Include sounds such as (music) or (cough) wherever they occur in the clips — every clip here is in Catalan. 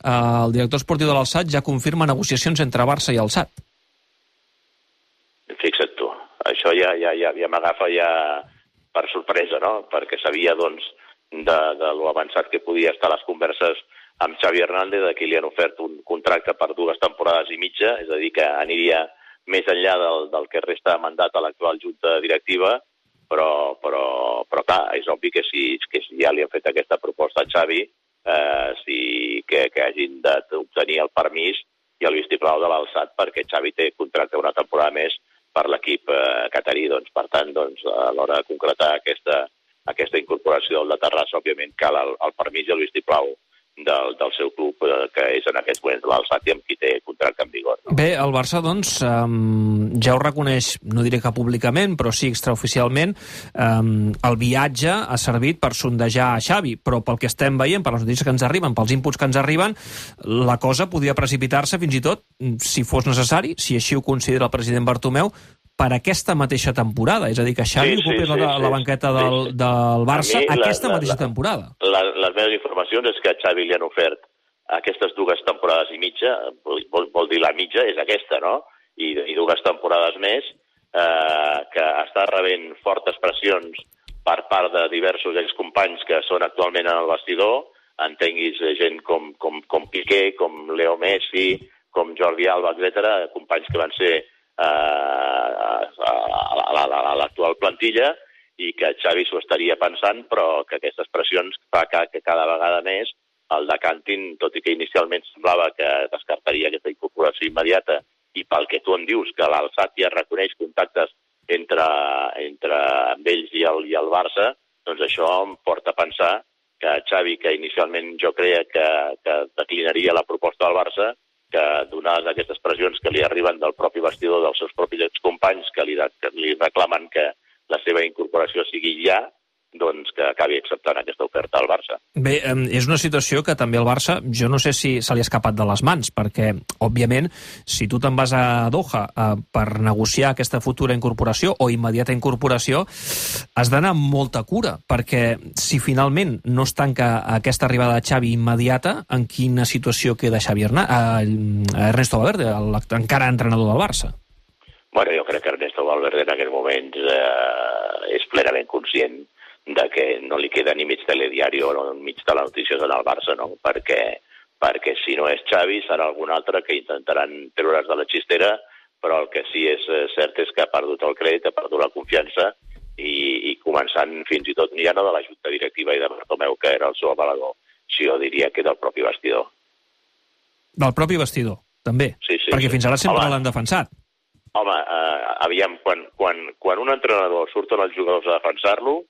el director esportiu de l'Alçat ja confirma negociacions entre Barça i Alçat. Fixa't tu, això ja, ja, ja, ja m'agafa ja per sorpresa, no? Perquè sabia, doncs, de, de lo avançat que podia estar les converses amb Xavi Hernández, de qui li han ofert un contracte per dues temporades i mitja, és a dir, que aniria més enllà del, del que resta de mandat a l'actual junta directiva, però, però, però clar, és obvi que si, que si ja li han fet aquesta proposta a Xavi, eh, si, que, que hagin d'obtenir el permís i el vistiplau de l'alçat perquè Xavi té contracte una temporada més per l'equip eh, catarí. Doncs, per tant, doncs, a l'hora de concretar aquesta, aquesta incorporació del de Terrassa, òbviament cal el, el permís i el vistiplau del, del seu club, eh, que és en aquests moments l'Alçat i amb qui té contracte en vigor. No? Bé, el Barça, doncs, um, ja ho reconeix, no diré que públicament, però sí extraoficialment, um, el viatge ha servit per sondejar a Xavi, però pel que estem veient, per les notícies que ens arriben, pels inputs que ens arriben, la cosa podia precipitar-se fins i tot, si fos necessari, si així ho considera el president Bartomeu, per aquesta mateixa temporada. És a dir, que Xavi sí, ocupés sí, la, sí, la banqueta sí, del, sí. del Barça mi, aquesta la, mateixa la, temporada. La, les meves informacions és que a Xavi li han ofert aquestes dues temporades i mitja, vol, vol dir la mitja, és aquesta, no? I, i dues temporades més, eh, que està rebent fortes pressions per part de diversos excompanys que són actualment en el vestidor, entenguis gent com, com, com Piqué, com Leo Messi, com Jordi Alba, etc, companys que van ser eh, a l'actual plantilla i que Xavi s'ho estaria pensant, però que aquestes pressions fa que, que cada vegada més el decantin, tot i que inicialment semblava que descartaria aquesta incorporació immediata. I pel que tu em dius, que l'Alçat ja reconeix contactes entre, entre amb ells i el, i el Barça, doncs això em porta a pensar que Xavi, que inicialment jo creia que, que declinaria la proposta del Barça, que donades aquestes pressions que li arriben del propi vestidor dels seus propis excompanys que li, que li reclamen que la seva incorporació sigui ja, doncs que acabi acceptant aquesta oferta al Barça. Bé, és una situació que també el Barça, jo no sé si se li ha escapat de les mans, perquè, òbviament, si tu te'n vas a Doha eh, per negociar aquesta futura incorporació o immediata incorporació, has d'anar amb molta cura, perquè si finalment no es tanca aquesta arribada de Xavi immediata, en quina situació queda Xavi Herná, eh, Ernesto Valverde, encara entrenador del Barça? Bueno, jo crec que Ernesto Valverde en aquest moment eh, és plenament conscient de que no li queda ni mig telediari o mig de les notícies en el Barça, no? perquè, perquè si no és Xavi serà algun altre que intentaran treure's de la xistera, però el que sí és eh, cert és que ha perdut el crèdit, ha perdut la confiança i, i començant fins i tot ja no de la junta directiva i de Bartomeu, que era el seu avalador, si jo diria que del propi vestidor. Del propi vestidor, també? Sí, sí. Perquè sí. fins ara sempre l'han defensat. Home, eh, aviam, quan, quan, quan un entrenador surten els jugadors a defensar-lo,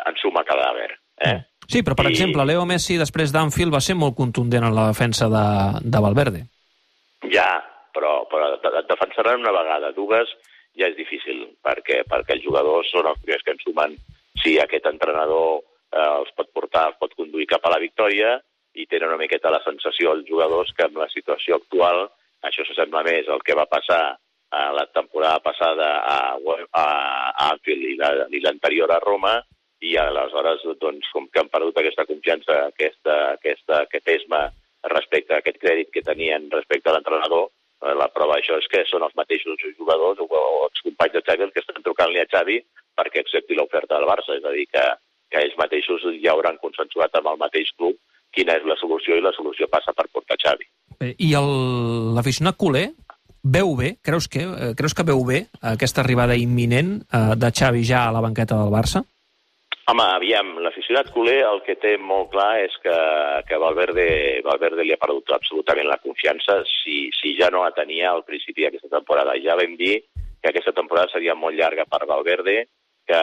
en suma cadàver. Eh? Sí, però, per I... exemple, Leo Messi, després d'Anfield, va ser molt contundent en la defensa de, de Valverde. Ja, però, però et defensaran una vegada. Dues ja és difícil, perquè, perquè els jugadors són els primers que en sumen si aquest entrenador eh, els pot portar, els pot conduir cap a la victòria i tenen una miqueta la sensació els jugadors que amb la situació actual això s'assembla més al que va passar a la temporada passada a, a, a Anfield i l'anterior a Roma, i aleshores, doncs, com que han perdut aquesta confiança, aquesta, aquesta, aquest esma respecte a aquest crèdit que tenien respecte a l'entrenador, eh, la prova d'això és que són els mateixos jugadors o, o els companys de Xavi que estan trucant-li a Xavi perquè accepti l'oferta del Barça, és a dir, que, que ells mateixos ja hauran consensuat amb el mateix club quina és la solució i la solució passa per portar Xavi. I l'aficionat culer veu bé, creus que, eh, creus que veu bé aquesta arribada imminent eh, de Xavi ja a la banqueta del Barça? Home, aviam, l'aficionat culer el que té molt clar és que, que Valverde, Valverde li ha perdut absolutament la confiança si, si ja no la tenia al principi d'aquesta temporada. Ja vam dir que aquesta temporada seria molt llarga per Valverde, que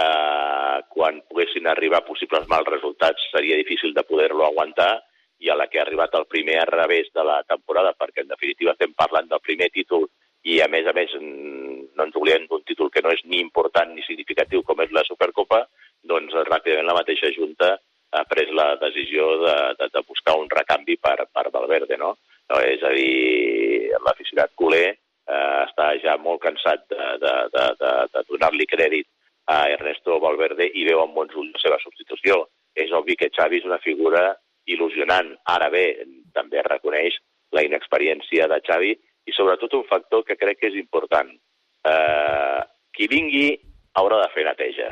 quan poguessin arribar possibles mals resultats seria difícil de poder-lo aguantar i a la que ha arribat el primer a revés de la temporada, perquè en definitiva estem parlant del primer títol i a més a més no ens oblidem d'un títol que no és ni important ni significatiu com és la Supercopa, doncs ràpidament la mateixa Junta ha pres la decisió de, de, de buscar un recanvi per, per Valverde, no? no és a dir, l'aficionat culer eh, està ja molt cansat de, de, de, de, de donar-li crèdit a Ernesto Valverde i veu amb bons ulls la seva substitució. És obvi que Xavi és una figura il·lusionant. Ara bé, també reconeix la inexperiència de Xavi i sobretot un factor que crec que és important. Eh, qui vingui haurà de fer neteja.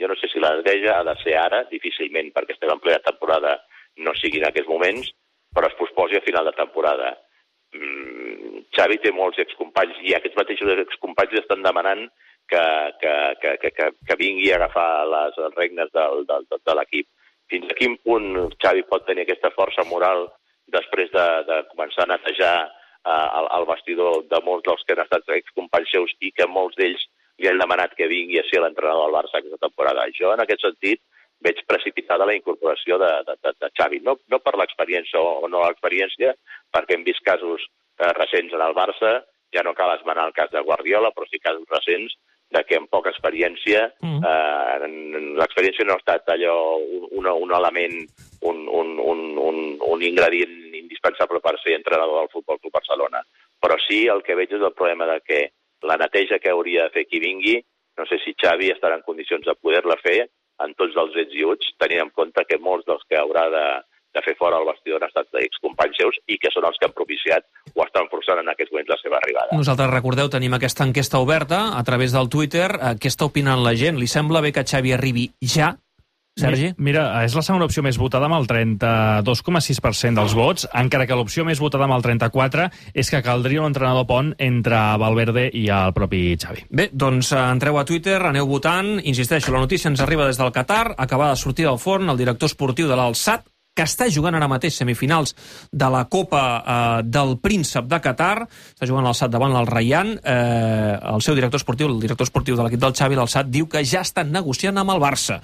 Jo no sé si la neteja ha de ser ara, difícilment, perquè estem en plena temporada, no sigui en aquests moments, però es posposi a final de temporada. Mm, Xavi té molts excompanys i aquests mateixos excompanys estan demanant que, que, que, que, que, que vingui a agafar les regnes del, del, de, de l'equip. Fins a quin punt Xavi pot tenir aquesta força moral després de, de començar a netejar eh, el, el vestidor de molts dels que han estat excompanys seus i que molts d'ells li han demanat que vingui a ser l'entrenador del Barça aquesta temporada. Jo, en aquest sentit, veig precipitada la incorporació de, de, de, de Xavi. No, no per l'experiència o, o no l'experiència, perquè hem vist casos eh, recents en el Barça, ja no cal esmenar el cas de Guardiola, però sí casos recents de que amb poca experiència, mm. eh, l'experiència no ha estat allò un, un element, un, un, un, un, un ingredient indispensable per ser entrenador del Futbol Club Barcelona. Però sí el que veig és el problema de que la neteja que hauria de fer qui vingui, no sé si Xavi estarà en condicions de poder-la fer en tots els ets i uts, tenint en compte que molts dels que haurà de, de fer fora el vestidor han estat excompanys seus i que són els que han propiciat o estan forçant en aquests moments la seva arribada. Nosaltres, recordeu, tenim aquesta enquesta oberta a través del Twitter. Eh, què està opinant la gent? Li sembla bé que Xavi arribi ja Sergi? Mira, és la segona opció més votada amb el 32,6% dels vots, encara que l'opció més votada amb el 34% és que caldria un entrenador pont entre Valverde i el propi Xavi. Bé, doncs eh, entreu a Twitter, aneu votant. Insisteixo, la notícia ens arriba des del Qatar, acaba de sortir del forn el director esportiu de l'Alçat, que està jugant ara mateix semifinals de la Copa eh, del Príncep de Qatar, està jugant l'Alçat davant el Rayan, eh, el seu director esportiu, el director esportiu de l'equip del Xavi, l'Alçat, diu que ja estan negociant amb el Barça.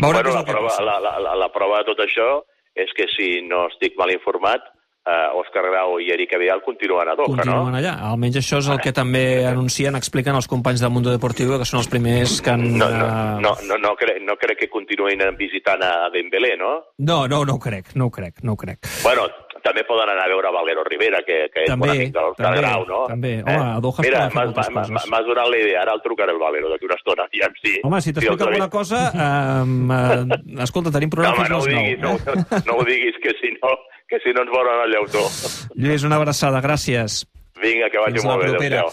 Veurem bueno, la, prova, la, la, la, la prova de tot això és que si no estic mal informat, eh, Òscar Grau i Eric Avial continuen a Doha, continuen no? allà. Almenys això és el que també anuncien, expliquen els companys del Mundo Deportivo, que són els primers que han... No, no, eh, no, no, no, crec, no crec que continuïn visitant a Dembélé, no? No, no, no ho crec, no ho crec, no ho crec. Bueno, també poden anar a veure Valero Rivera, que, que és també, bon amic de l'Òscar Grau, no? També, home, eh? a Doha Mira, m'has donat la idea, ara el trucaré el Valero d'aquí una estona, ja sí. Home, si t'explica si alguna cosa, (laughs) um, uh, escolta, tenim programa no, home, no, ho diguis, no, no, no ho diguis, que si no que si no ens veuran al llautó. Lluís, una abraçada, gràcies. Vinga, que vagi molt bé. Adéu-siau.